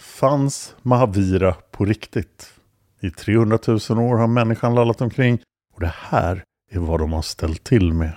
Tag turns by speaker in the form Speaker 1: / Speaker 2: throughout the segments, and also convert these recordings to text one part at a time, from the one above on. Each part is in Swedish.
Speaker 1: Fanns Mahavira på riktigt? I 300 000 år har människan lallat omkring och det här är vad de har ställt till med.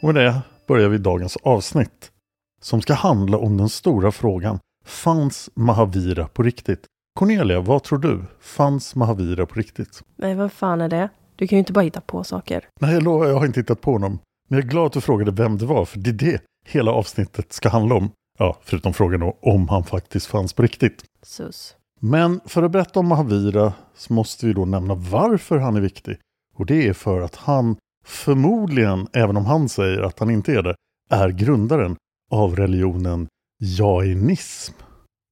Speaker 1: Och med det börjar vi dagens avsnitt. Som ska handla om den stora frågan. Fanns Mahavira på riktigt? Cornelia, vad tror du? Fanns Mahavira på riktigt?
Speaker 2: Nej, vad fan är det? Du kan ju inte bara hitta på saker.
Speaker 1: Nej, jag lovar, jag har inte hittat på honom. Men jag är glad att du frågade vem det var, för det är det hela avsnittet ska handla om. Ja, förutom frågan då, om han faktiskt fanns på riktigt.
Speaker 2: Sus.
Speaker 1: Men för att berätta om Mahavira så måste vi då nämna varför han är viktig. Och det är för att han förmodligen, även om han säger att han inte är det, är grundaren av religionen jainism.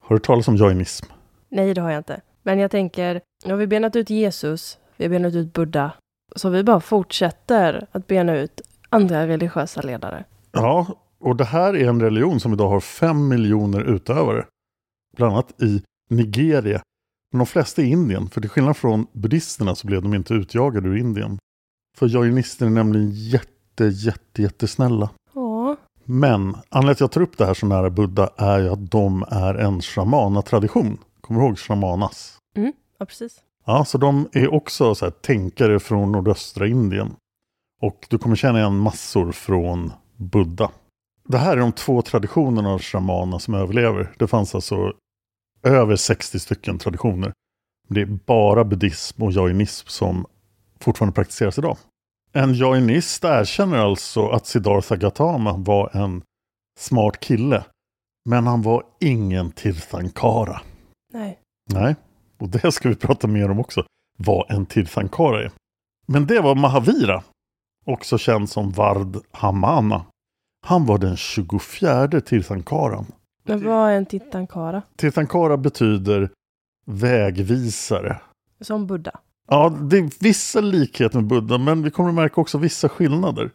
Speaker 1: Har du talat om jainism?
Speaker 2: Nej, det har jag inte. Men jag tänker, nu har vi benat ut Jesus, vi har benat ut Buddha. Så vi bara fortsätter att bena ut andra religiösa ledare.
Speaker 1: Ja, och det här är en religion som idag har fem miljoner utövare. Bland annat i Nigeria. Men de flesta i Indien, för till skillnad från buddhisterna så blev de inte utjagade ur Indien. För jainister är nämligen jätte, jätte, jättesnälla.
Speaker 2: Ja,
Speaker 1: Men anledningen till att jag tar upp det här så nära Buddha är ju att de är en shamana-tradition. Kommer du ihåg shamanas?
Speaker 2: ja precis.
Speaker 1: Ja, så de är också så här, tänkare från nordöstra Indien. Och du kommer känna igen massor från Buddha. Det här är de två traditionerna av shamaner som överlever. Det fanns alltså över 60 stycken traditioner. Det är bara buddhism och jainism som fortfarande praktiseras idag. En jainist erkänner alltså att Siddhartha Gautama var en smart kille. Men han var ingen Tirthankara.
Speaker 2: Nej.
Speaker 1: Nej, och det ska vi prata mer om också. Vad en Tirthankara är. Men det var Mahavira, också känd som Vard Hamana. Han var den 24 Tirthankaran.
Speaker 2: Men vad är en Titankara?
Speaker 1: Tirthankara betyder vägvisare.
Speaker 2: Som Buddha.
Speaker 1: Ja, det är vissa likheter med Buddha, men vi kommer att märka också vissa skillnader.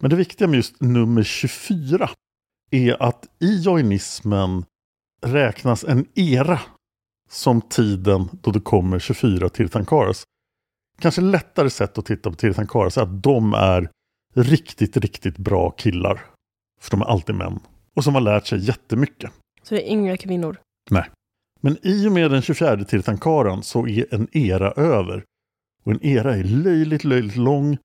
Speaker 1: Men det viktiga med just nummer 24 är att i jainismen räknas en era som tiden då det kommer 24 Tirthankaras. Kanske lättare sätt att titta på Tirthankaras är att de är riktigt, riktigt bra killar. För de är alltid män. Och som har lärt sig jättemycket.
Speaker 2: Så det är inga kvinnor.
Speaker 1: Nej. Men i och med den 24 Tirthankaran så är en era över. Och en era är löjligt, löjligt lång.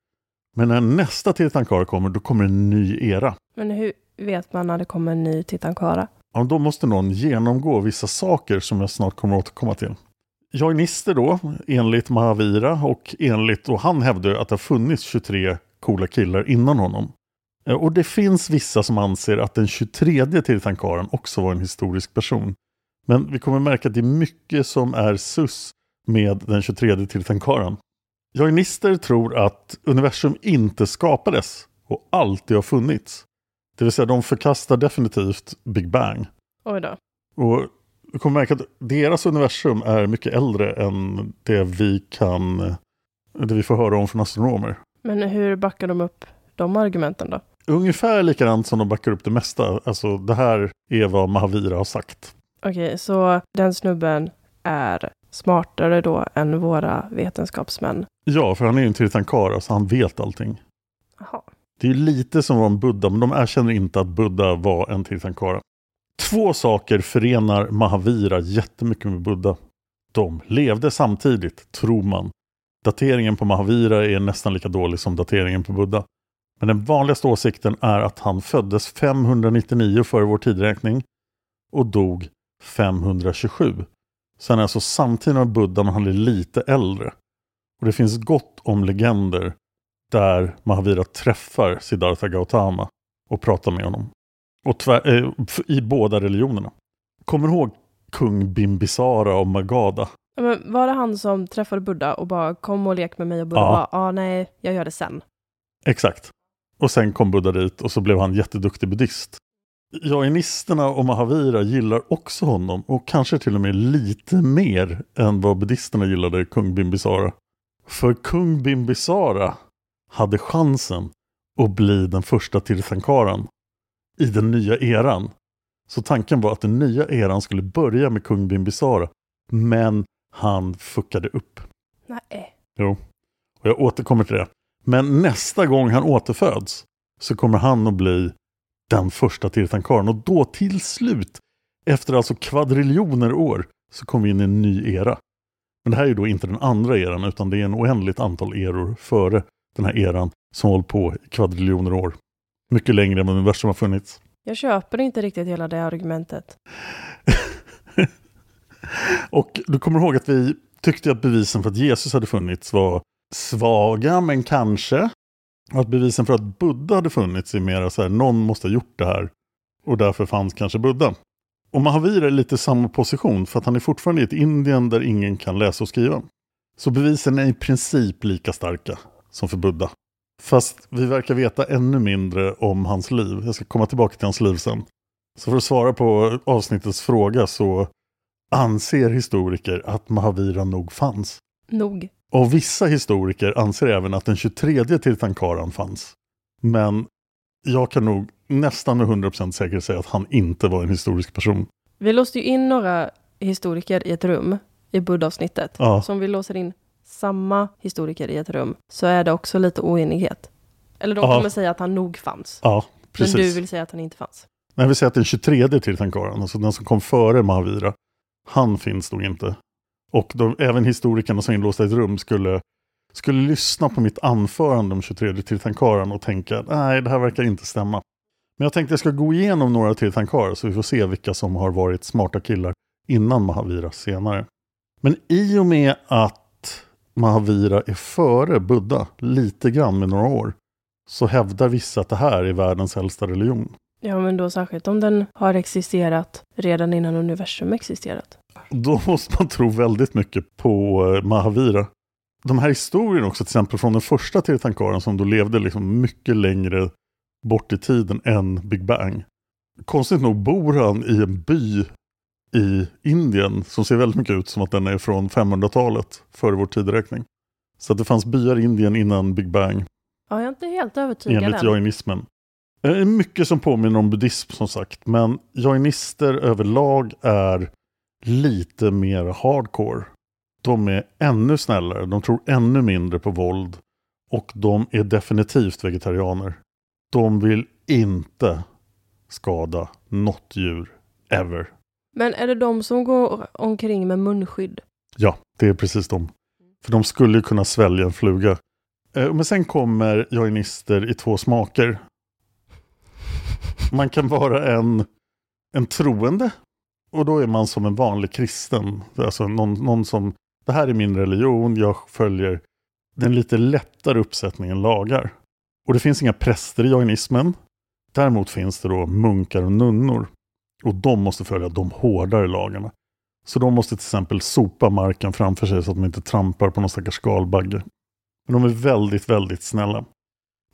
Speaker 1: Men när nästa Tirthankara kommer, då kommer en ny era.
Speaker 2: Men hur vet man när det kommer en ny Titankara?
Speaker 1: Ja, då måste någon genomgå vissa saker som jag snart kommer att återkomma till. Jainister då, enligt Mahavira och enligt, och han hävdar att det har funnits 23 coola killar innan honom. Eh, Och det finns vissa som anser att den 23 Tirthankaran också var en historisk person. Men vi kommer märka att det är mycket som är sus med den 23 Tirthankaran. Jainister tror att universum inte skapades och alltid har funnits. Det vill säga de förkastar definitivt Big Bang.
Speaker 2: Oj då.
Speaker 1: Och vi kommer märka att deras universum är mycket äldre än det vi kan det vi får höra om från astronomer.
Speaker 2: Men hur backar de upp de argumenten då?
Speaker 1: Ungefär likadant som de backar upp det mesta. Alltså det här är vad Mahavira har sagt.
Speaker 2: Okej, så den snubben är smartare då än våra vetenskapsmän.
Speaker 1: Ja, för han är ju en Tirthankara så han vet allting.
Speaker 2: Jaha.
Speaker 1: Det är lite som om Buddha, men de erkänner inte att Buddha var en Tirthankara. Två saker förenar Mahavira jättemycket med Buddha. De levde samtidigt, tror man. Dateringen på Mahavira är nästan lika dålig som dateringen på Buddha. Men den vanligaste åsikten är att han föddes 599 före vår tidräkning och dog 527. Så han är alltså samtidigt med Buddha men han är lite äldre. Och det finns gott om legender där Mahavira träffar Siddhartha Gautama och pratar med honom. Och tvär, eh, I båda religionerna. Kommer du ihåg kung Bimbisara och Magadha?
Speaker 2: Ja, Men var det han som träffade Buddha och bara kom och lek med mig och Buddha
Speaker 1: Ja.
Speaker 2: bara, ah, nej, jag gör det sen.
Speaker 1: Exakt. Och sen kom Buddha dit och så blev han jätteduktig buddhist. Jainisterna och Mahavira gillar också honom och kanske till och med lite mer än vad buddhisterna gillade kung Bimbisara. För kung Bimbisara hade chansen att bli den första Tirthankaran i den nya eran. Så tanken var att den nya eran skulle börja med kung Bimbisara. Men han fuckade upp.
Speaker 2: Nej.
Speaker 1: Jo, och jag återkommer till det. Men nästa gång han återföds så kommer han att bli den första Tirthankaren. Och då till slut, efter alltså kvadriljoner år, så kommer vi in i en ny era. Men det här är då inte den andra eran, utan det är en oändligt antal eror före den här eran som hållit på i kvadriljoner år. Mycket längre än vad universum har funnits.
Speaker 2: Jag köper inte riktigt hela det argumentet.
Speaker 1: Och du kommer ihåg att vi tyckte att bevisen för att Jesus hade funnits var svaga, men kanske. Att bevisen för att Buddha hade funnits är mera så här, någon måste ha gjort det här. Och därför fanns kanske Buddha. Och Mahavira är lite samma position, för att han är fortfarande i ett Indien där ingen kan läsa och skriva. Så bevisen är i princip lika starka som för Buddha. Fast vi verkar veta ännu mindre om hans liv. Jag ska komma tillbaka till hans liv sen. Så för att svara på avsnittets fråga så anser historiker att Mahavira nog fanns.
Speaker 2: Nog.
Speaker 1: Och vissa historiker anser även att den 23 Tirthankaran fanns. Men jag kan nog nästan med 100% säkerhet säga att han inte var en historisk person.
Speaker 2: Vi låste ju in några historiker i ett rum i Buddha-avsnittet.
Speaker 1: Ja.
Speaker 2: Så om vi låser in samma historiker i ett rum så är det också lite oenighet. Eller de
Speaker 1: Ja.
Speaker 2: kommer säga att han nog fanns.
Speaker 1: Ja, precis.
Speaker 2: Men du vill säga att han inte fanns.
Speaker 1: Jag vill säga att den 23 Tirthankaran, alltså den som kom före Mahavira, han finns nog inte. Och de, även historikerna som är inlåsta i ett rum skulle, skulle lyssna på mitt anförande om 23 Tirthankaran och tänka nej, det här verkar inte stämma. Men jag tänkte jag ska gå igenom några Tirthankarar så vi får se vilka som har varit smarta killar innan Mahavira senare. Men i och med att Mahavira är före Buddha, lite grann med några år, så hävdar vissa att det här är världens äldsta religion.
Speaker 2: Ja, men då särskilt om den har existerat redan innan universum existerat.
Speaker 1: Då måste man tro väldigt mycket på eh, Mahavira. De här historierna också, till exempel från den första Tirthankaran som då levde liksom mycket längre bort i tiden än Big Bang. Konstigt nog bor han i en by i Indien som ser väldigt mycket ut som att den är från 500-talet före vår tideräkning. Så att det fanns byar i Indien innan Big Bang
Speaker 2: Ja, jag är inte helt övertygad
Speaker 1: enligt
Speaker 2: än.
Speaker 1: jainismen. Det är mycket som påminner om buddhism som sagt, men jainister överlag är lite mer hardcore. De är ännu snällare, de tror ännu mindre på våld och de är definitivt vegetarianer. De vill inte skada något djur, ever.
Speaker 2: Men är det de som går omkring med munskydd?
Speaker 1: Ja, det är precis de. För de skulle ju kunna svälja en fluga. Eh, Men sen kommer jainister i två smaker. Man kan vara en, en troende. Och då är man som en vanlig kristen. Alltså någon, någon som, det här är min religion, jag följer den lite lättare uppsättningen lagar. Och det finns inga präster i jainismen. Däremot finns det då munkar och nunnor. Och de måste följa de hårdare lagarna. Så de måste till exempel sopa marken framför sig så att de inte trampar på någon stackars skalbagge. Men de är väldigt, väldigt snälla.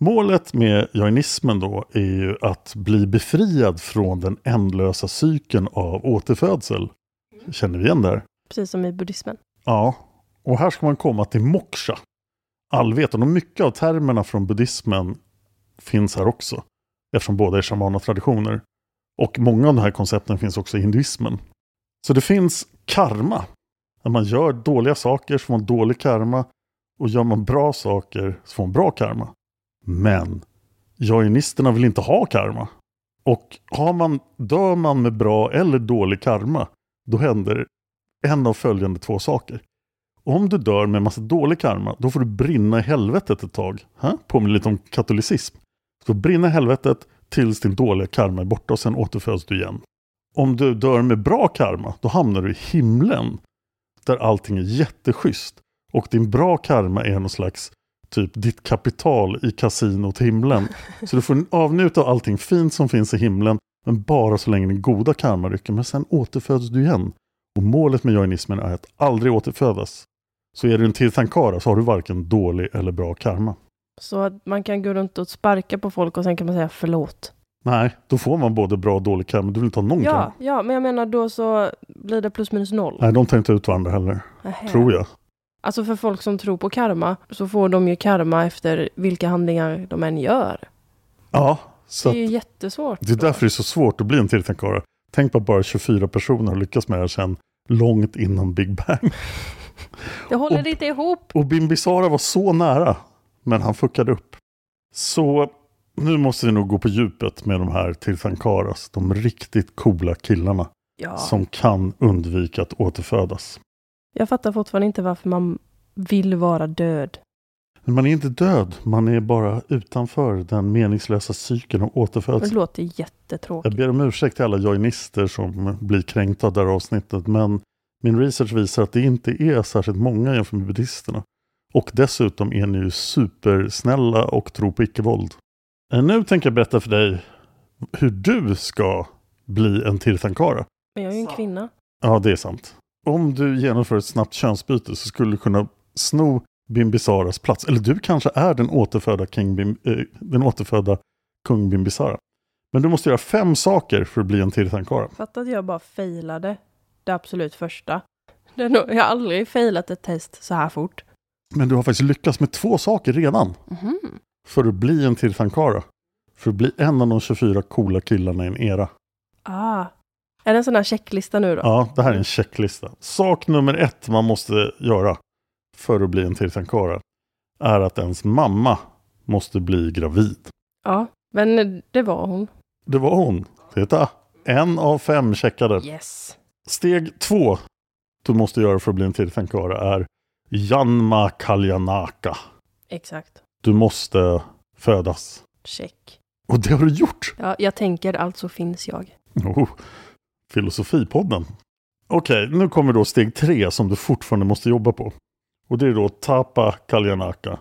Speaker 1: Målet med jainismen då är ju att bli befriad från den ändlösa cykeln av återfödsel. Känner vi igen det här?
Speaker 2: Precis som i buddhismen.
Speaker 1: Ja, och här ska man komma till moksha. Allvetan och mycket av termerna från buddhismen finns här också. Eftersom båda är shamana-traditioner. Och många av de här koncepten finns också i hinduismen. Så det finns karma. När man gör dåliga saker så får man dålig karma. Och gör man bra saker så får man bra karma. Men joinisterna vill inte ha karma. Och har man, dör man med bra eller dålig karma, då händer en av följande två saker. Om du dör med massa dålig karma, då får du brinna i helvetet ett tag. Ha? Påminner lite om katolicism. Så brinna i helvetet tills din dåliga karma är borta och sen återföds du igen. Om du dör med bra karma, då hamnar du i himlen. Där allting är jätteschysst. Och din bra karma är någon slags typ ditt kapital i kasinot himlen. Så du får avnjuta av allting fint som finns i himlen, men bara så länge din goda karma rycker. Men sen återföds du igen. Och målet med jainismen är att aldrig återfödas. Så är du en tirthankara så har du varken dålig eller bra karma.
Speaker 2: Så att man kan gå runt och sparka på folk och sen kan man säga förlåt.
Speaker 1: Nej, då får man både bra och dålig karma. Du vill inte ha någon
Speaker 2: Ja,
Speaker 1: karma.
Speaker 2: ja, men jag menar då så blir det plus minus noll.
Speaker 1: Nej, de tar inte ut varandra heller.
Speaker 2: Nähä.
Speaker 1: Tror jag.
Speaker 2: Alltså för folk som tror på karma så får de ju karma efter vilka handlingar de än gör.
Speaker 1: Ja, så
Speaker 2: det är ju jättesvårt.
Speaker 1: det är därför det är så svårt att bli en tirthankara. Tänk på att bara 24 personer har lyckats med det här sedan långt innan Big Bang.
Speaker 2: Det håller
Speaker 1: Och-
Speaker 2: inte ihop.
Speaker 1: Och Bimbisara var så nära, men han fuckade upp. Så nu måste vi nog gå på djupet med de här Tirthankaras, de riktigt coola killarna
Speaker 2: Ja.
Speaker 1: som kan undvika att återfödas.
Speaker 2: Jag fattar fortfarande inte varför man vill vara död.
Speaker 1: Man är inte död, man är bara utanför den meningslösa cykeln av
Speaker 2: Det
Speaker 1: återfödsel.
Speaker 2: låter
Speaker 1: Jag
Speaker 2: jättetråkigt.
Speaker 1: ber om ursäkt till alla joinister som blir kränkta av det här avsnittet, men min research visar att det inte är särskilt många jämfört med buddhisterna. Och dessutom är ni ju supersnälla och tror på icke-våld. Eh, Nu tänker jag berätta för dig hur du ska bli en tirthankara.
Speaker 2: Men jag är ju en kvinna.
Speaker 1: Ja, det är sant. Om du genomför ett snabbt könsbyte så skulle du kunna sno Bimbisaras plats. Eller du kanske är den återfödda, King Bim, eh, den återfödda kung Bimbisara. Men du måste göra fem saker för att bli en tirthankara.
Speaker 2: Fatta att jag bara failade det absolut första. Jag har aldrig failat ett test så här fort.
Speaker 1: Men du har faktiskt lyckats med två saker redan.
Speaker 2: Mhm.
Speaker 1: För att bli en Tirthankara. För att bli en av de 24 coola killarna i en era.
Speaker 2: Ah. Är det en sån här checklista nu då?
Speaker 1: Ja, det här är en checklista. Sak nummer ett man måste göra för att bli en Tirthankara är att ens mamma måste bli gravid.
Speaker 2: Ja, men det var hon.
Speaker 1: Det var hon. Titta, en av fem checkade.
Speaker 2: Yes.
Speaker 1: Steg två du måste göra för att bli en Tirthankara är Janma Kalyanaka.
Speaker 2: Exakt.
Speaker 1: Du måste födas.
Speaker 2: Check.
Speaker 1: Och det har du gjort!
Speaker 2: Ja, jag tänker alltså finns jag.
Speaker 1: Oh, filosofipodden. Okej, nu kommer då steg tre som du fortfarande måste jobba på. Och det är då Tapa Kalyanaka.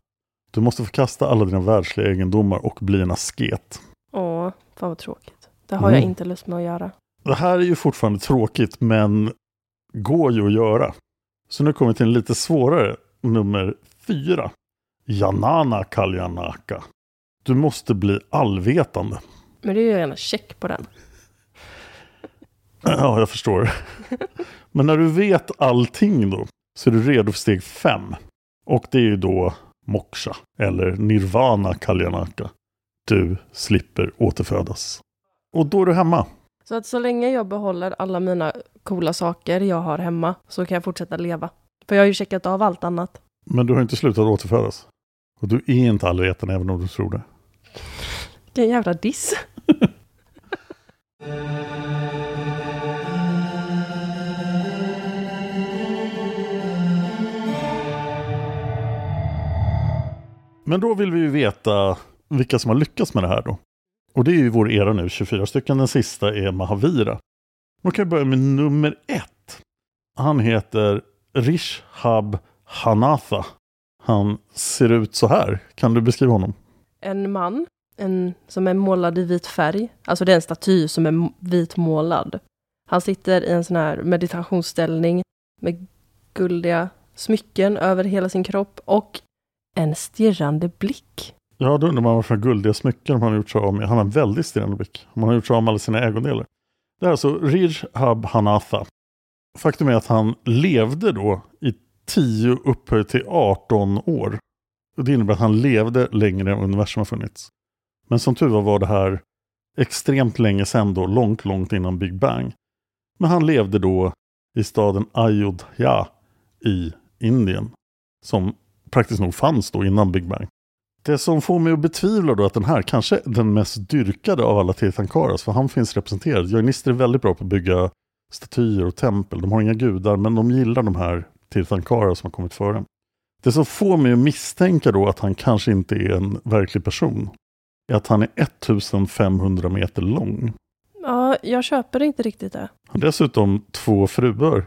Speaker 1: Du måste förkasta alla dina världsliga egendomar och bli en asket.
Speaker 2: Åh, fan vad tråkigt. Det har jag
Speaker 1: Mm.
Speaker 2: inte lust med att göra.
Speaker 1: Det här är ju fortfarande tråkigt men går ju att göra. Så nu kommer vi till en lite svårare, nummer fyra. Janana Kalyanaka. Du måste bli allvetande.
Speaker 2: Men det är ju redan check på den.
Speaker 1: Ja, jag förstår. Men när du vet allting då, så är du redo för steg fem. Och det är ju då moksha, eller nirvana kalyanaka. Du slipper återfödas. Och då är du hemma.
Speaker 2: Så att så länge jag behåller alla mina coola saker jag har hemma så kan jag fortsätta leva. För jag har ju checkat av allt annat.
Speaker 1: Men du har inte slutat återfödas. Och du är inte allvetande även om du tror det.
Speaker 2: Vilken jävla diss.
Speaker 1: Men då vill vi ju veta vilka som har lyckats med det här då. Och det är ju vår era nu, 24 stycken. Den sista är Mahavira. Man kan börja med nummer ett. Han heter Rishab Hanatha. Han ser ut så här. Kan du beskriva honom?
Speaker 2: En man en, som är målad i vit färg. Alltså det är en staty som är vitmålad. Han sitter i en sån här meditationsställning med guldiga smycken över hela sin kropp och en stirrande blick.
Speaker 1: Ja, då undrar man varför guldiga smycken han har gjort sig av med. Han har en väldigt stirrande blick. Han har gjort sig av med alla sina ägodelar. Det är alltså Rishab Hanatha. Faktum är att han levde då i 10 upphöjt till 18 år. Och det innebär att han levde längre än universum har funnits. Men som tur var var det här extremt länge sedan då, långt, långt innan Big Bang. Men han levde då i staden Ayodhya i Indien. Som praktiskt nog fanns då innan Big Bang. Det som får mig att betvivla då att den här kanske är den mest dyrkade av alla Tirthankaras, för han finns representerad. Jainister är väldigt bra på att bygga statyer och tempel. De har inga gudar, men de gillar de här Tirthankara som har kommit före. Det som får mig att misstänka då att han kanske inte är en verklig person är att han är 1500 meter lång.
Speaker 2: Ja, jag köper inte riktigt det.
Speaker 1: Han har dessutom två fruar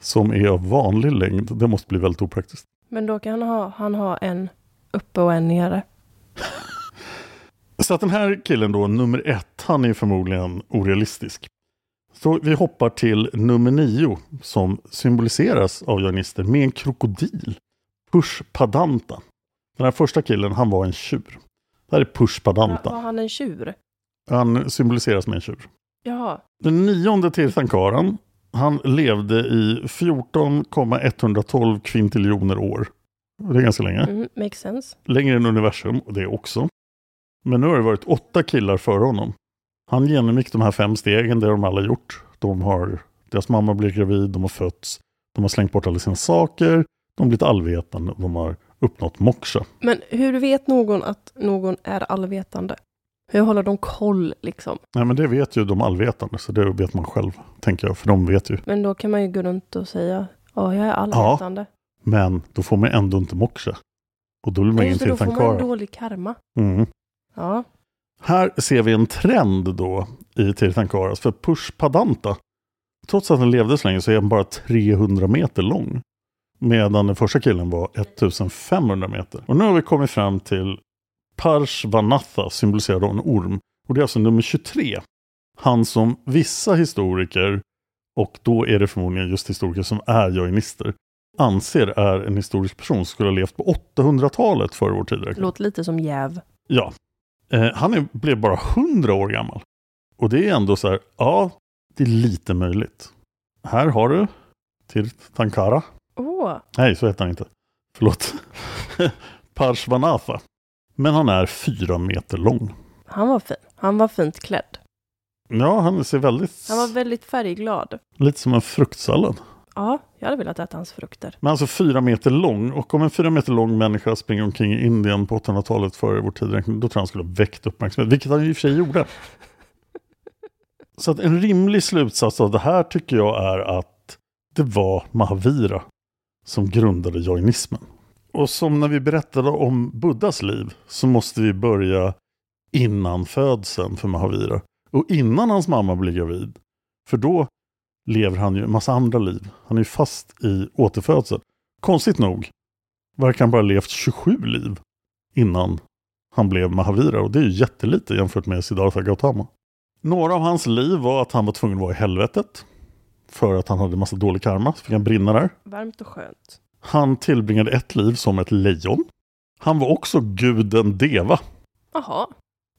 Speaker 1: som är av vanlig längd. Det måste bli väldigt opraktiskt.
Speaker 2: Men då kan han ha, han ha en uppe och en nere.
Speaker 1: Så att den här killen då, nummer ett, han är förmodligen orealistisk. Så vi hoppar till nummer nio som symboliseras av jainister med en krokodil. Pushpadanta. Den här första killen, han var en tjur. Det här är Pushpadanta.
Speaker 2: Var han en tjur?
Speaker 1: Han symboliseras med en tjur.
Speaker 2: Jaha.
Speaker 1: Den nionde Tirthankaran, han levde i 14,112 kvintiljoner år. Det är ganska länge.
Speaker 2: Mm, makes sense.
Speaker 1: Längre än universum, och det också. Men nu har det varit åtta killar före honom. Han genomgick de här fem stegen, det har de alla gjort. De har, deras mamma blev gravid, de har fötts, de har slängt bort alla sina saker, de har blivit allvetande, de har uppnått moksha.
Speaker 2: Men hur vet någon att någon är allvetande? Hur håller de koll liksom?
Speaker 1: Nej men det vet ju de allvetande, så det vet man själv, tänker jag, för de vet ju.
Speaker 2: Men då kan man ju gå runt och säga, ja jag är allvetande.
Speaker 1: Men då får man ändå inte moksha. Och då blir man
Speaker 2: Nej,
Speaker 1: ingen
Speaker 2: så då får man en dålig karma.
Speaker 1: Mm.
Speaker 2: Ja.
Speaker 1: Här ser vi en trend då i Tirthankaras. För Pushpadanta, trots att han levde så länge så är han bara 300 meter lång. Medan den första killen var 1500 meter. Och nu har vi kommit fram till Parshvanatha, symboliserad av en orm. Och det är alltså nummer 23. Han som vissa historiker, och då är det förmodligen just historiker som är jainister, anser är en historisk person som skulle ha levt på 800-talet före vår tid.
Speaker 2: Låter lite som jäv.
Speaker 1: Ja. Eh, han är, blev bara 100 år gammal. Och det är ändå så här, ja, det är lite möjligt. Här har du Tirthankara.
Speaker 2: Åh,
Speaker 1: Nej, så heter han inte. Förlåt. Parshvanatha. Men han är fyra meter lång.
Speaker 2: han var fin. Han var fint klädd.
Speaker 1: Ja, han ser väldigt...
Speaker 2: Han var väldigt färgglad.
Speaker 1: Lite som en fruktsallad.
Speaker 2: Ja, jag hade velat äta hans frukter.
Speaker 1: Men alltså fyra meter lång. Och om en fyra meter lång människa springer omkring i Indien på 800-talet före vår tidräkning, då tror jag han skulle ha väckt uppmärksamhet. Vilket han i och för sig gjorde. Så att en rimlig slutsats av det här tycker jag är att det var Mahavira som grundade jainismen. Och som när vi berättade om Buddhas liv så måste vi börja innan födseln för Mahavira. Och innan hans mamma blir gravid. För då lever han ju en massa andra liv. Han är ju fast i återfödsel. Konstigt nog verkar han bara levt 27 liv innan han blev Mahavira. Och det är ju jättelite jämfört med Siddhartha Gautama. Några av hans liv var att han var tvungen att vara i helvetet. För att han hade massa dålig karma. Så fick han brinna där.
Speaker 2: Varmt och skönt.
Speaker 1: Han tillbringade ett liv som ett lejon. Han var också guden Deva.
Speaker 2: Jaha.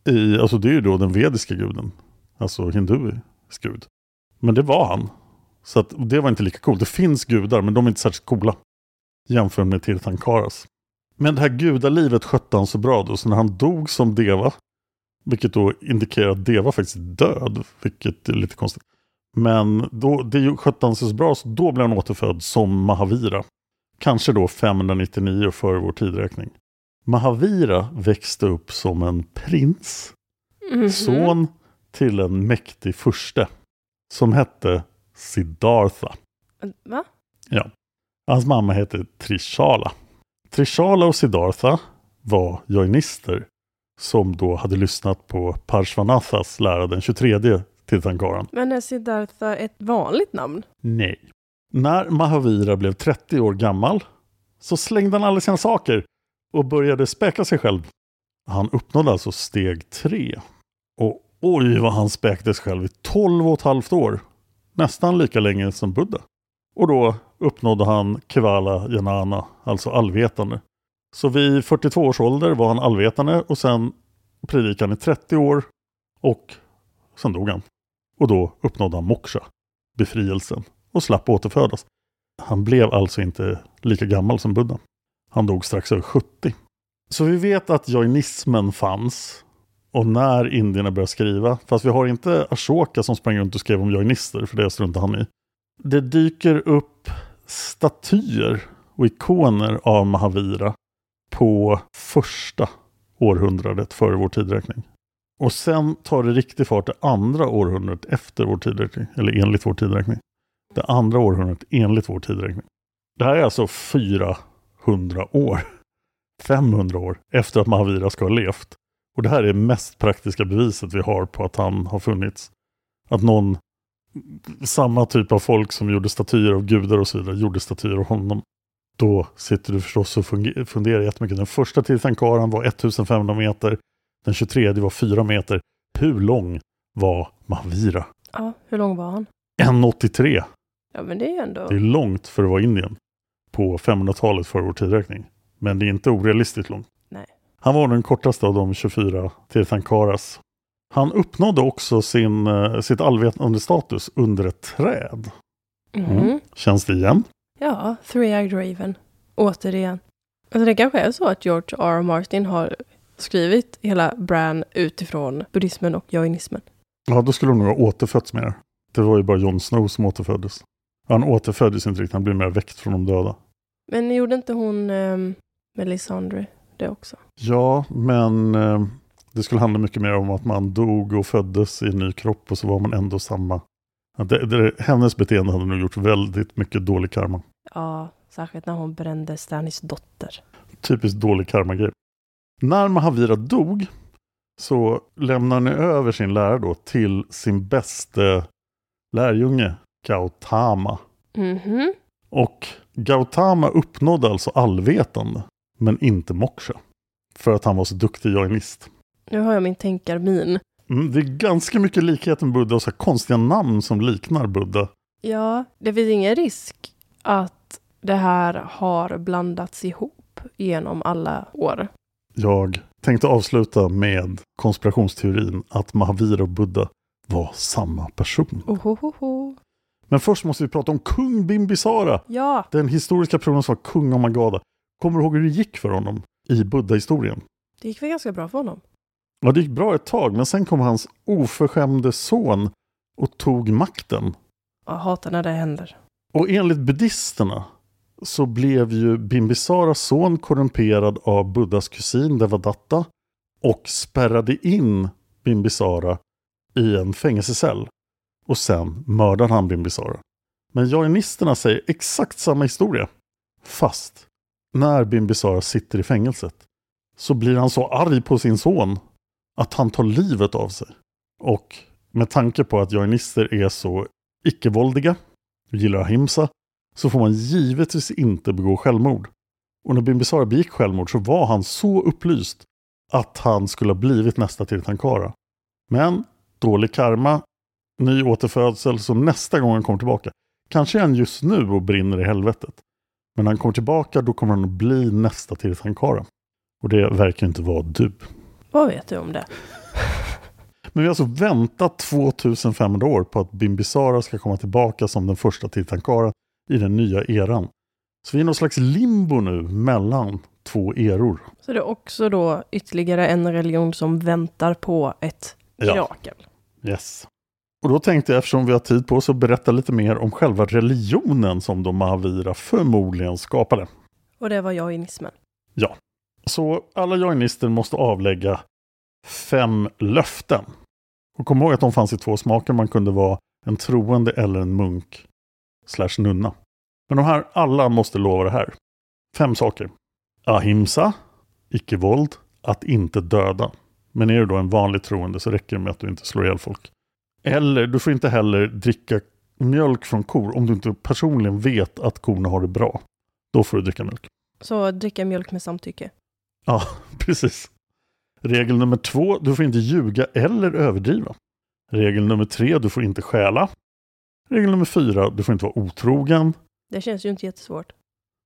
Speaker 1: I, alltså det är ju då den vediska guden. Alltså hinduisk gud. Men det var han. Så att det var inte lika coolt. Det finns gudar men de är inte särskilt coola. Jämfört med Tirthankaras. Men det här gudalivet skötte han så bra då. Så när han dog som Deva. Vilket då indikerar att Deva faktiskt är död. Vilket är lite konstigt. Men då, det skötte han sig så bra så då blev han återfödd som Mahavira. Kanske då 599 före vår tidräkning. Mahavira växte upp som en prins.
Speaker 2: Mhm.
Speaker 1: Son till en mäktig furste. Som hette Siddhartha.
Speaker 2: Va?
Speaker 1: Ja. Hans mamma hette Trishala. Trishala och Siddhartha var jainister. Som då hade lyssnat på Parshvanathas lära, den 23 Tirthankaran.
Speaker 2: Men är Siddhartha ett vanligt namn?
Speaker 1: Nej. När Mahavira blev 30 år gammal så slängde han alla sina saker och började späka sig själv. Han uppnådde alltså steg 3. Och oj vad han späkte sig själv i 12 och ett halvt år. Nästan lika länge som Buddha. Och då uppnådde han Kevala Janana, alltså allvetande. Så vid 42 års ålder var han allvetande och sen predikade han i 30 år och sen dog han. Och då uppnådde han moksha, befrielsen, och slapp återfödas. Han blev alltså inte lika gammal som Buddha. Han dog strax över 70. Så vi vet att jainismen fanns och när indierna började skriva, fast vi har inte Ashoka som sprang runt och skrev om jainister, för det struntar han i. Det dyker upp statyer och ikoner av Mahavira på första århundradet före vår tidräkning. Och sen tar det riktig fart det andra århundradet efter vår tidräkning, eller enligt vår tidräkning. Det andra århundradet enligt vår tidräkning. Det här är alltså 400 år, 500 år efter att Mahavira ska ha levt. Och det här är det mest praktiska beviset vi har på att han har funnits. Att någon, samma typ av folk som gjorde statyer av gudar och så vidare, gjorde statyer av honom. Då sitter du förstås och funderar jättemycket. Den första Tirthankaran var 1500 meter. Den 23 var 4 meter. Hur lång var Mahavira?
Speaker 2: Ja, hur lång var han?
Speaker 1: 1,83.
Speaker 2: Ja, men det är ändå...
Speaker 1: Det är långt för att vara Indien på 500-talet för vår tidräkning. Men det är inte orealistiskt långt.
Speaker 2: Nej.
Speaker 1: Han var den kortaste av de 24 Tirthankaras. Han uppnådde också sin, eh, sitt allvetande status under ett träd.
Speaker 2: Mhm.
Speaker 1: Mm. Känns det igen?
Speaker 2: Ja, Three-Eyed Raven. Återigen. Alltså det kanske är så att George R. R. Martin har skrivit hela Bran utifrån buddhismen och jainismen.
Speaker 1: Ja, då skulle hon nog ha återfötts mer. Det var ju bara Jon Snow som återföddes. Han återföddes inte riktigt, han blev mer väckt från de döda.
Speaker 2: Men gjorde inte hon um, Melisandre det också?
Speaker 1: Ja, men eh, det skulle handla mycket mer om att man dog och föddes i en ny kropp och så var man ändå samma. Det, det, hennes beteende hade nog gjort väldigt mycket dålig karma.
Speaker 2: Ja, särskilt när hon brände Stannis dotter.
Speaker 1: Typiskt dålig karma-grej. När Mahavira dog så lämnar ni över sin lära då till sin bäste lärjunge Gautama.
Speaker 2: Mhm.
Speaker 1: Och Gautama uppnådde alltså allvetande, men inte moksha. För att han var så duktig jainist.
Speaker 2: Nu har jag min tänkarmin.
Speaker 1: Mm, det är ganska mycket likhet med Buddha och så konstiga namn som liknar Buddha.
Speaker 2: Ja, det finns ingen risk att det här har blandats ihop genom alla år.
Speaker 1: Jag tänkte avsluta med konspirationsteorin att Mahavira och Buddha var samma person.
Speaker 2: Ohohoho.
Speaker 1: Men först måste vi prata om kung Bimbisara.
Speaker 2: Ja,
Speaker 1: Den historiska personen som var kung av Magadha. Kommer du ihåg hur det gick för honom i Buddha-historien?
Speaker 2: det gick väl ganska bra för honom.
Speaker 1: Ja, det gick bra ett tag, men sen kom hans oförskämde son och tog makten.
Speaker 2: Jag hatar när det händer.
Speaker 1: Och enligt buddhisterna så blev ju Bimbisaras son korrumperad av Buddhas kusin Devadatta och spärrade in Bimbisara i en fängelsecell. Och sen mördar han Bimbisara. Men jainisterna säger exakt samma historia. Fast när Bimbisara sitter i fängelset så blir han så arg på sin son att han tar livet av sig. Och med tanke på att jainister är så icke-våldiga, gillar ahimsa, så får man givetvis inte begå självmord. Och när Bimbisara begick självmord så var han så upplyst att han skulle ha blivit nästa Tirthankara. Men dålig karma, ny återfödsel, så nästa gång han kommer tillbaka, kanske är han just nu och brinner i helvetet. Men när han kommer tillbaka då kommer han att bli nästa Tirthankara. Och det verkar inte vara du.
Speaker 2: Vad vet du om det?
Speaker 1: Men vi har alltså väntat 2500 år på att Bimbisara ska komma tillbaka som den första Tirthankara i den nya eran. Så vi är i någon slags limbo nu mellan två eror.
Speaker 2: Så det är också då ytterligare en religion som väntar på ett
Speaker 1: Ja.
Speaker 2: mirakel.
Speaker 1: Yes. Och då tänkte jag, eftersom vi har tid på oss, att berätta lite mer om själva religionen som då Mahavira förmodligen skapade.
Speaker 2: Och det var jainismen.
Speaker 1: Ja. Så alla jainister måste avlägga fem löften. Och kom ihåg att de fanns i två smaker. Man kunde vara en troende eller en munk slash nunna. Men de här alla måste lova det här. Fem saker. Ahimsa, icke-våld, att inte döda. Men är du då en vanlig troende så räcker det med att du inte slår ihjäl folk. Eller du får inte heller dricka mjölk från kor om du inte personligen vet att korna har det bra. Då får du dricka mjölk.
Speaker 2: Så dricka mjölk med samtycke.
Speaker 1: Ja, precis. Regel nummer två, du får inte ljuga eller överdriva. Regel nummer tre, du får inte stjäla. Regel nummer fyra, du får inte vara otrogen.
Speaker 2: Det känns ju inte jättesvårt.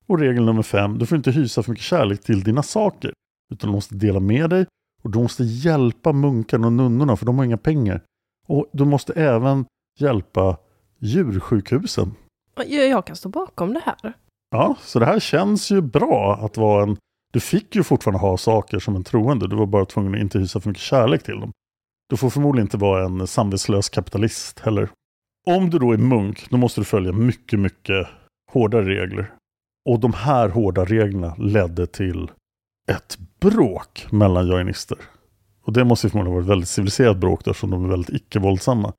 Speaker 1: Och regel nummer fem, du får inte hysa för mycket kärlek till dina saker. Utan du måste dela med dig och du måste hjälpa munkarna och nunnorna för de har inga pengar. Och du måste även hjälpa djursjukhusen.
Speaker 2: Jag, jag kan stå bakom det här.
Speaker 1: Ja, så det här känns ju bra att vara en... Du fick ju fortfarande ha saker som en troende, du var bara tvungen att inte hysa för mycket kärlek till dem. Du får förmodligen inte vara en samvetslös kapitalist heller. Om du då är munk, då måste du följa mycket, mycket hårdare regler. Och de här hårda reglerna ledde till ett bråk mellan joinister. Och det måste ju förmodligen varit ett väldigt civiliserat bråk då, eftersom de är väldigt icke-våldsamma.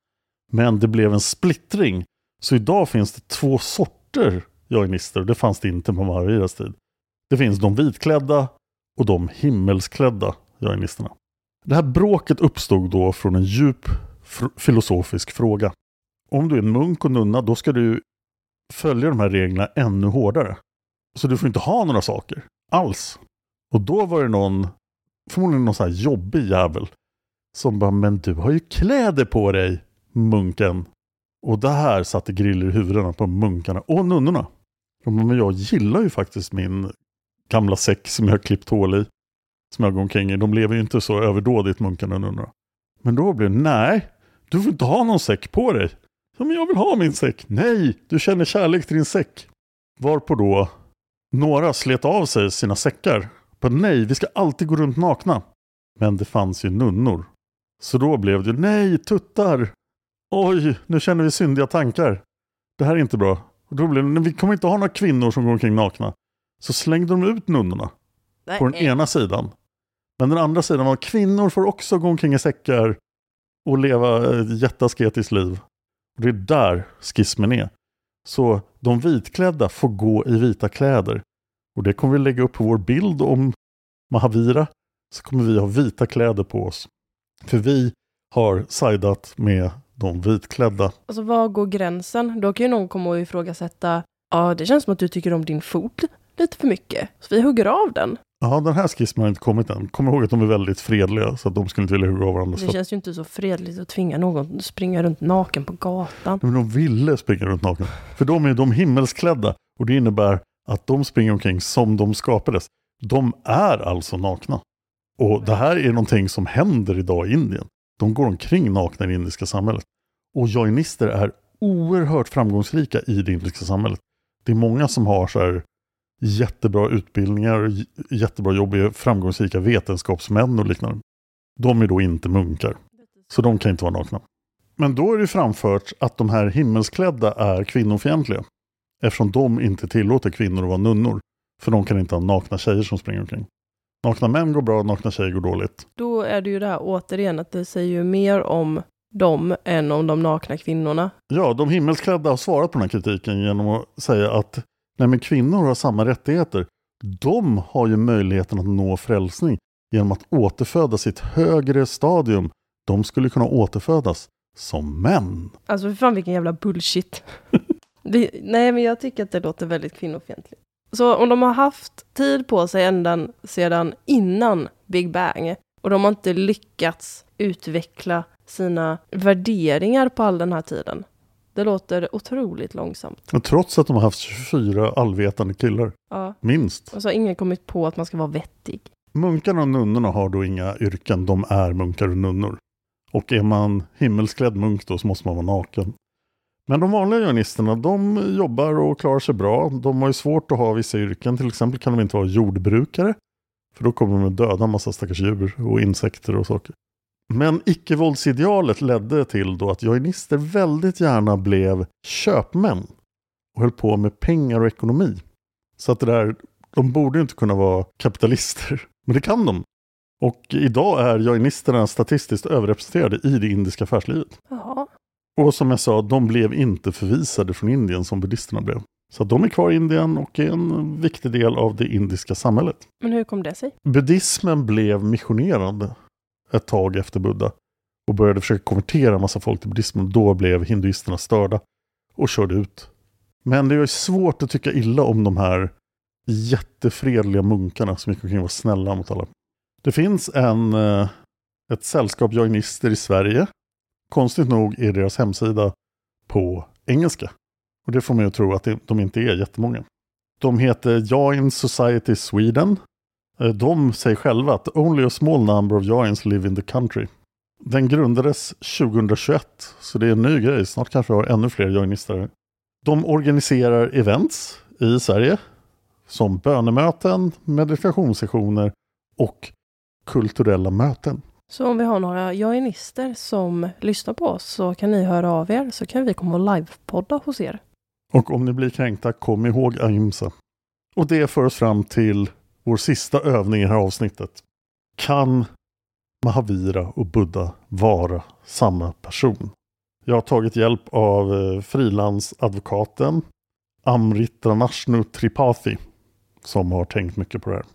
Speaker 1: Men det blev en splittring. Så idag finns det två sorter jainister och det fanns det inte på Mahaviras tid. Det finns de vitklädda och de himmelsklädda jainisterna. Det här bråket uppstod då från en djup filosofisk fråga. Om du är en munk och nunna då ska du följa de här reglerna ännu hårdare. Så du får inte ha några saker alls. Och då var det någon, förmodligen någon så här jobbig jävel, som bara, men du har ju kläder på dig, munken. Och det här satte griller i huvudena på munkarna och nunnorna. Men jag gillar ju faktiskt min gamla säck som jag har klippt hål i. Som jag går omkring i. De lever ju inte så överdådigt munkarna och nunnorna. Men då blev det, nej, du får inte ha någon säck på dig. Ja, men jag vill ha min säck. Nej, du känner kärlek till din säck. Varpå då några slet av sig sina säckar. På nej, vi ska alltid gå runt nakna. Men det fanns ju nunnor. Så då blev det nej, tuttar. Oj, nu känner vi syndiga tankar. Det här är inte bra. Och då blev det, vi kommer inte ha några kvinnor som går omkring nakna. Så slängde de ut nunnorna. Nej. På den ena sidan. Men den andra sidan var kvinnor får också gå omkring i säckar och leva ett jätteasketiskt liv. Och det är där skismen är. Så de vitklädda får gå i vita kläder. Och det kommer vi lägga upp på vår bild om Mahavira. Så kommer vi ha vita kläder på oss. För vi har sidat med de vitklädda.
Speaker 2: Alltså var går gränsen? Då kan ju någon komma och ifrågasätta. Ja, det känns som att du tycker om din fot lite för mycket. Så vi hugger av den.
Speaker 1: Ja, den här skissen har inte kommit än. Kom ihåg att de är väldigt fredliga så att de skulle inte vilja hugga av varandra.
Speaker 2: Det känns ju inte så fredligt att tvinga någon att springa runt naken på gatan.
Speaker 1: Men de ville springa runt naken. För de är de himmelsklädda och det innebär att de springer omkring som de skapades. De är alltså nakna. Och det här är någonting som händer idag i Indien. De går omkring nakna i det indiska samhället. Och joinister är oerhört framgångsrika i det indiska samhället. Det är många som har så här jättebra utbildningar, jättebra jobb, är framgångsrika vetenskapsmän och liknande. De är då inte munkar. Så de kan inte vara nakna. Men då är det framfört att de här himmelsklädda är kvinnofientliga. Eftersom de inte tillåter kvinnor att vara nunnor. För de kan inte ha nakna tjejer som springer omkring. Nakna män går bra, nakna tjejer går dåligt.
Speaker 2: Då är det ju det här återigen att det säger ju mer om dem än om de nakna kvinnorna.
Speaker 1: Ja, de himmelsklädda har svarat på den här kritiken genom att säga att Nej, men kvinnor har samma rättigheter. De har ju möjligheten att nå frälsning genom att återföda sitt högre stadium. De skulle kunna återfödas som män.
Speaker 2: Alltså för fan vilken jävla bullshit. det, nej, men jag tycker att det låter väldigt kvinnofientligt. Så om de har haft tid på sig ända sedan innan Big Bang och de har inte lyckats utveckla sina värderingar på all den här tiden. Det låter otroligt långsamt.
Speaker 1: Och trots att de har haft 24 allvetande killar.
Speaker 2: Ja.
Speaker 1: Minst.
Speaker 2: Och så har ingen kommit på att man ska vara vettig.
Speaker 1: Munkarna och nunnorna har då inga yrken. De är munkar och nunnor. Och är man himmelsklädd munk då så måste man vara naken. Men de vanliga joinisterna, de jobbar och klarar sig bra. De har ju svårt att ha vissa yrken. Till exempel kan de inte vara jordbrukare. För då kommer de att döda en massa stackars djur och insekter och saker. Men icke-våldsidealet ledde till då att joinister väldigt gärna blev köpmän och höll på med pengar och ekonomi. Så att det där, de borde inte kunna vara kapitalister, men det kan de. Och idag är joinisterna statistiskt överrepresenterade i det indiska affärslivet.
Speaker 2: Jaha.
Speaker 1: Och som jag sa, de blev inte förvisade från Indien som buddhisterna blev. Så de är kvar i Indien och är en viktig del av det indiska samhället.
Speaker 2: Men hur kom det sig?
Speaker 1: Buddhismen blev missionerande ett tag efter Buddha och började försöka konvertera en massa folk till buddhismen. Då blev hinduisterna störda och körde ut. Men det är svårt att tycka illa om de här jättefredliga munkarna som gick omkring och var snälla mot alla. Det finns en, eh, ett sällskap joinister i Sverige. Konstigt nog är deras hemsida på engelska. Och det får mig att tro att de inte är jättemånga. De heter Join Society Sweden eh, de säger själva att only a small number of joins live in the country. Den grundades 2021, så det är en ny grej. Snart kanske vi har ännu fler joinister. De organiserar events i Sverige som bönemöten, meditationssessioner och kulturella möten.
Speaker 2: Så om vi har några joinister som lyssnar på oss så kan ni höra av er så kan vi komma och livepodda hos er.
Speaker 1: Och om ni blir kränkta, kom ihåg ahimsa. Och det för oss fram till vår sista övning i det här avsnittet. Kan Mahavira och Buddha vara samma person? Jag har tagit hjälp av eh, frilansadvokaten frilansadvokaten Amritranashnu Tripathi som har tänkt mycket på det här.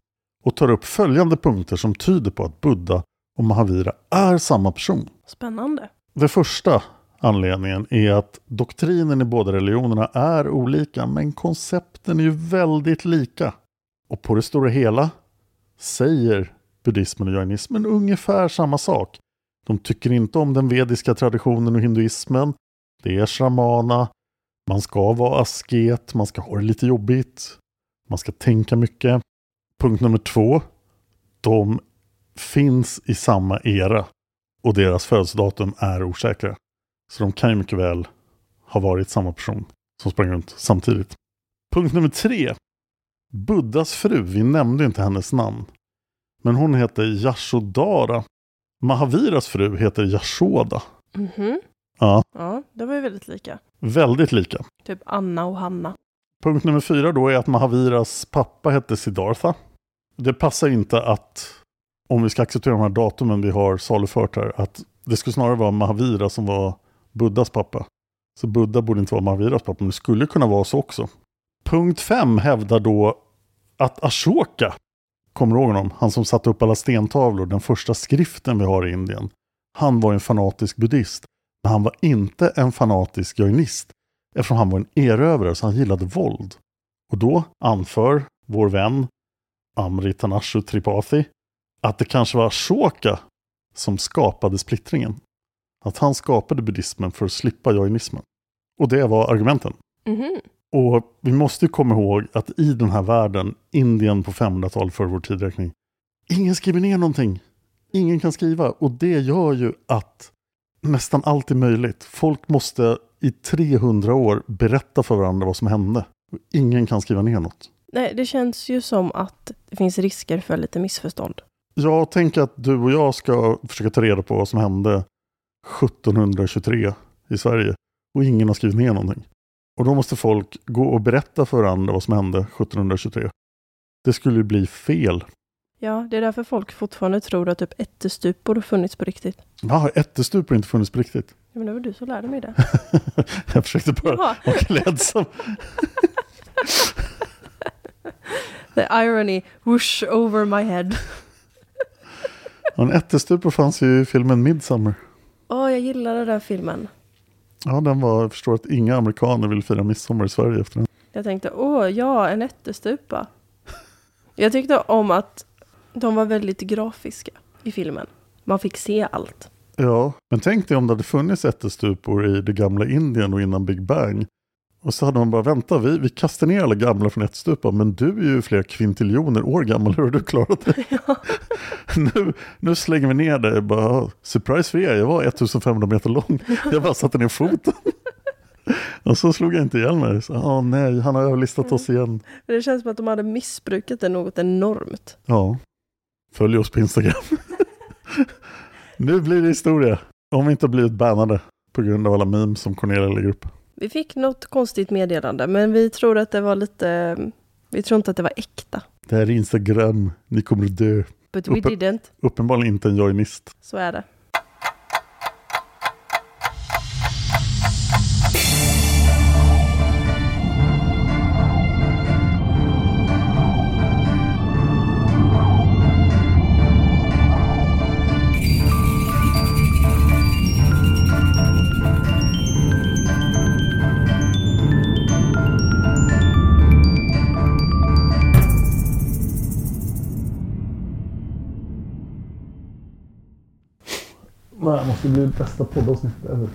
Speaker 1: Och tar upp följande punkter som tyder på att Buddha och Mahavira är samma person.
Speaker 2: Spännande.
Speaker 1: Det första anledningen är att doktrinen i båda religionerna är olika men koncepten är ju väldigt lika. Och på det stora hela säger buddhismen och jainismen ungefär samma sak. De tycker inte om den vediska traditionen och hinduismen. Det är shramana. Man ska vara asket, man ska ha det lite jobbigt. Man ska tänka mycket. Punkt nummer två. De finns i samma era och deras födelsedatum är osäkra. Så de kan ju mycket väl ha varit samma person som sprang runt samtidigt. Punkt nummer tre. Buddhas fru, vi nämnde inte hennes namn. Men hon heter Yashodara. Mahaviras fru heter Yashoda.
Speaker 2: Mhm.
Speaker 1: Ja,
Speaker 2: Ja, det var ju väldigt lika.
Speaker 1: väldigt lika.
Speaker 2: Typ Anna och Hanna.
Speaker 1: Punkt nummer fyra då är att Mahaviras pappa hette Siddhartha. Det passar inte att, om vi ska acceptera de här datumen vi har salufört här, att det skulle snarare vara Mahavira som var Buddhas pappa. Så Buddha borde inte vara Mahaviras pappa, men det skulle kunna vara så också. Punkt 5 hävdar då att Ashoka, kommer du ihåg honom? Han som satte upp alla stentavlor, den första skriften vi har i Indien. Han var en fanatisk buddhist, men han var inte en fanatisk jainist eftersom han var en erövrare så han gillade våld. Och då anför vår vän Amritanashu Tripathi att det kanske var Ashoka som skapade splittringen. Att han skapade buddhismen för att slippa jainismen. Och det var argumenten.
Speaker 2: Mhm.
Speaker 1: Och vi måste ju komma ihåg att i den här världen, Indien på 500-talet för vår tidräkning, ingen skriver ner någonting. Ingen kan skriva och det gör ju att nästan allt är möjligt. Folk måste i 300 år berätta för varandra vad som hände. Och ingen kan skriva ner något.
Speaker 2: Nej, det känns ju som att det finns risker för lite missförstånd.
Speaker 1: Jag tänker att du och jag ska försöka ta reda på vad som hände 1723 i Sverige. Och ingen har skrivit ner någonting. Och då måste folk gå och berätta för varandra vad som hände 1723. Det skulle ju bli fel.
Speaker 2: Ja, det är därför folk fortfarande tror att typ ättestupor har funnits på riktigt.
Speaker 1: Va, ättestupor har inte funnits på riktigt.
Speaker 2: Ja, men det var du som lärde mig det.
Speaker 1: jag försökte bara vara klädsam.
Speaker 2: The irony whoosh over my head.
Speaker 1: Ja, En ättestupor fanns ju i filmen Midsummer.
Speaker 2: Åh, jag gillade den filmen.
Speaker 1: Ja, den var, jag förstår att inga amerikaner vill fira midsommar i Sverige efter den.
Speaker 2: Jag tänkte, åh, ja, en ättestupa. Jag tyckte om att de var väldigt grafiska i filmen. Man fick se allt.
Speaker 1: Ja, men tänk dig om det hade funnits ättestupor i det gamla Indien och innan Big Bang. Och så hade man bara, vänta, vi, vi kastar ner alla gamla från ättestupan, men du är ju flera kvintiljoner år gammal, hur har du klarat det? nu, nu slänger vi ner dig, bara, surprise för er, jag var 1500 meter lång, jag bara satte ner foten. och så slog jag inte ihjäl mig, så, ah, nej, han har överlistat oss igen.
Speaker 2: Det känns som att de hade missbrukat det något enormt.
Speaker 1: Ja, följ oss på Instagram. nu blir det historia, om vi inte blivit bannade på grund av alla memes som Cornelia lägger upp.
Speaker 2: Vi fick något konstigt meddelande, men vi tror att det var lite... Vi tror inte att det var äkta.
Speaker 1: Det här är Instagram, ni kommer att dö.
Speaker 2: But we
Speaker 1: Uppe-
Speaker 2: didn't.
Speaker 1: Uppenbarligen inte en joinist.
Speaker 2: Så är det.
Speaker 1: Det blir bästa poddavsnittet ever.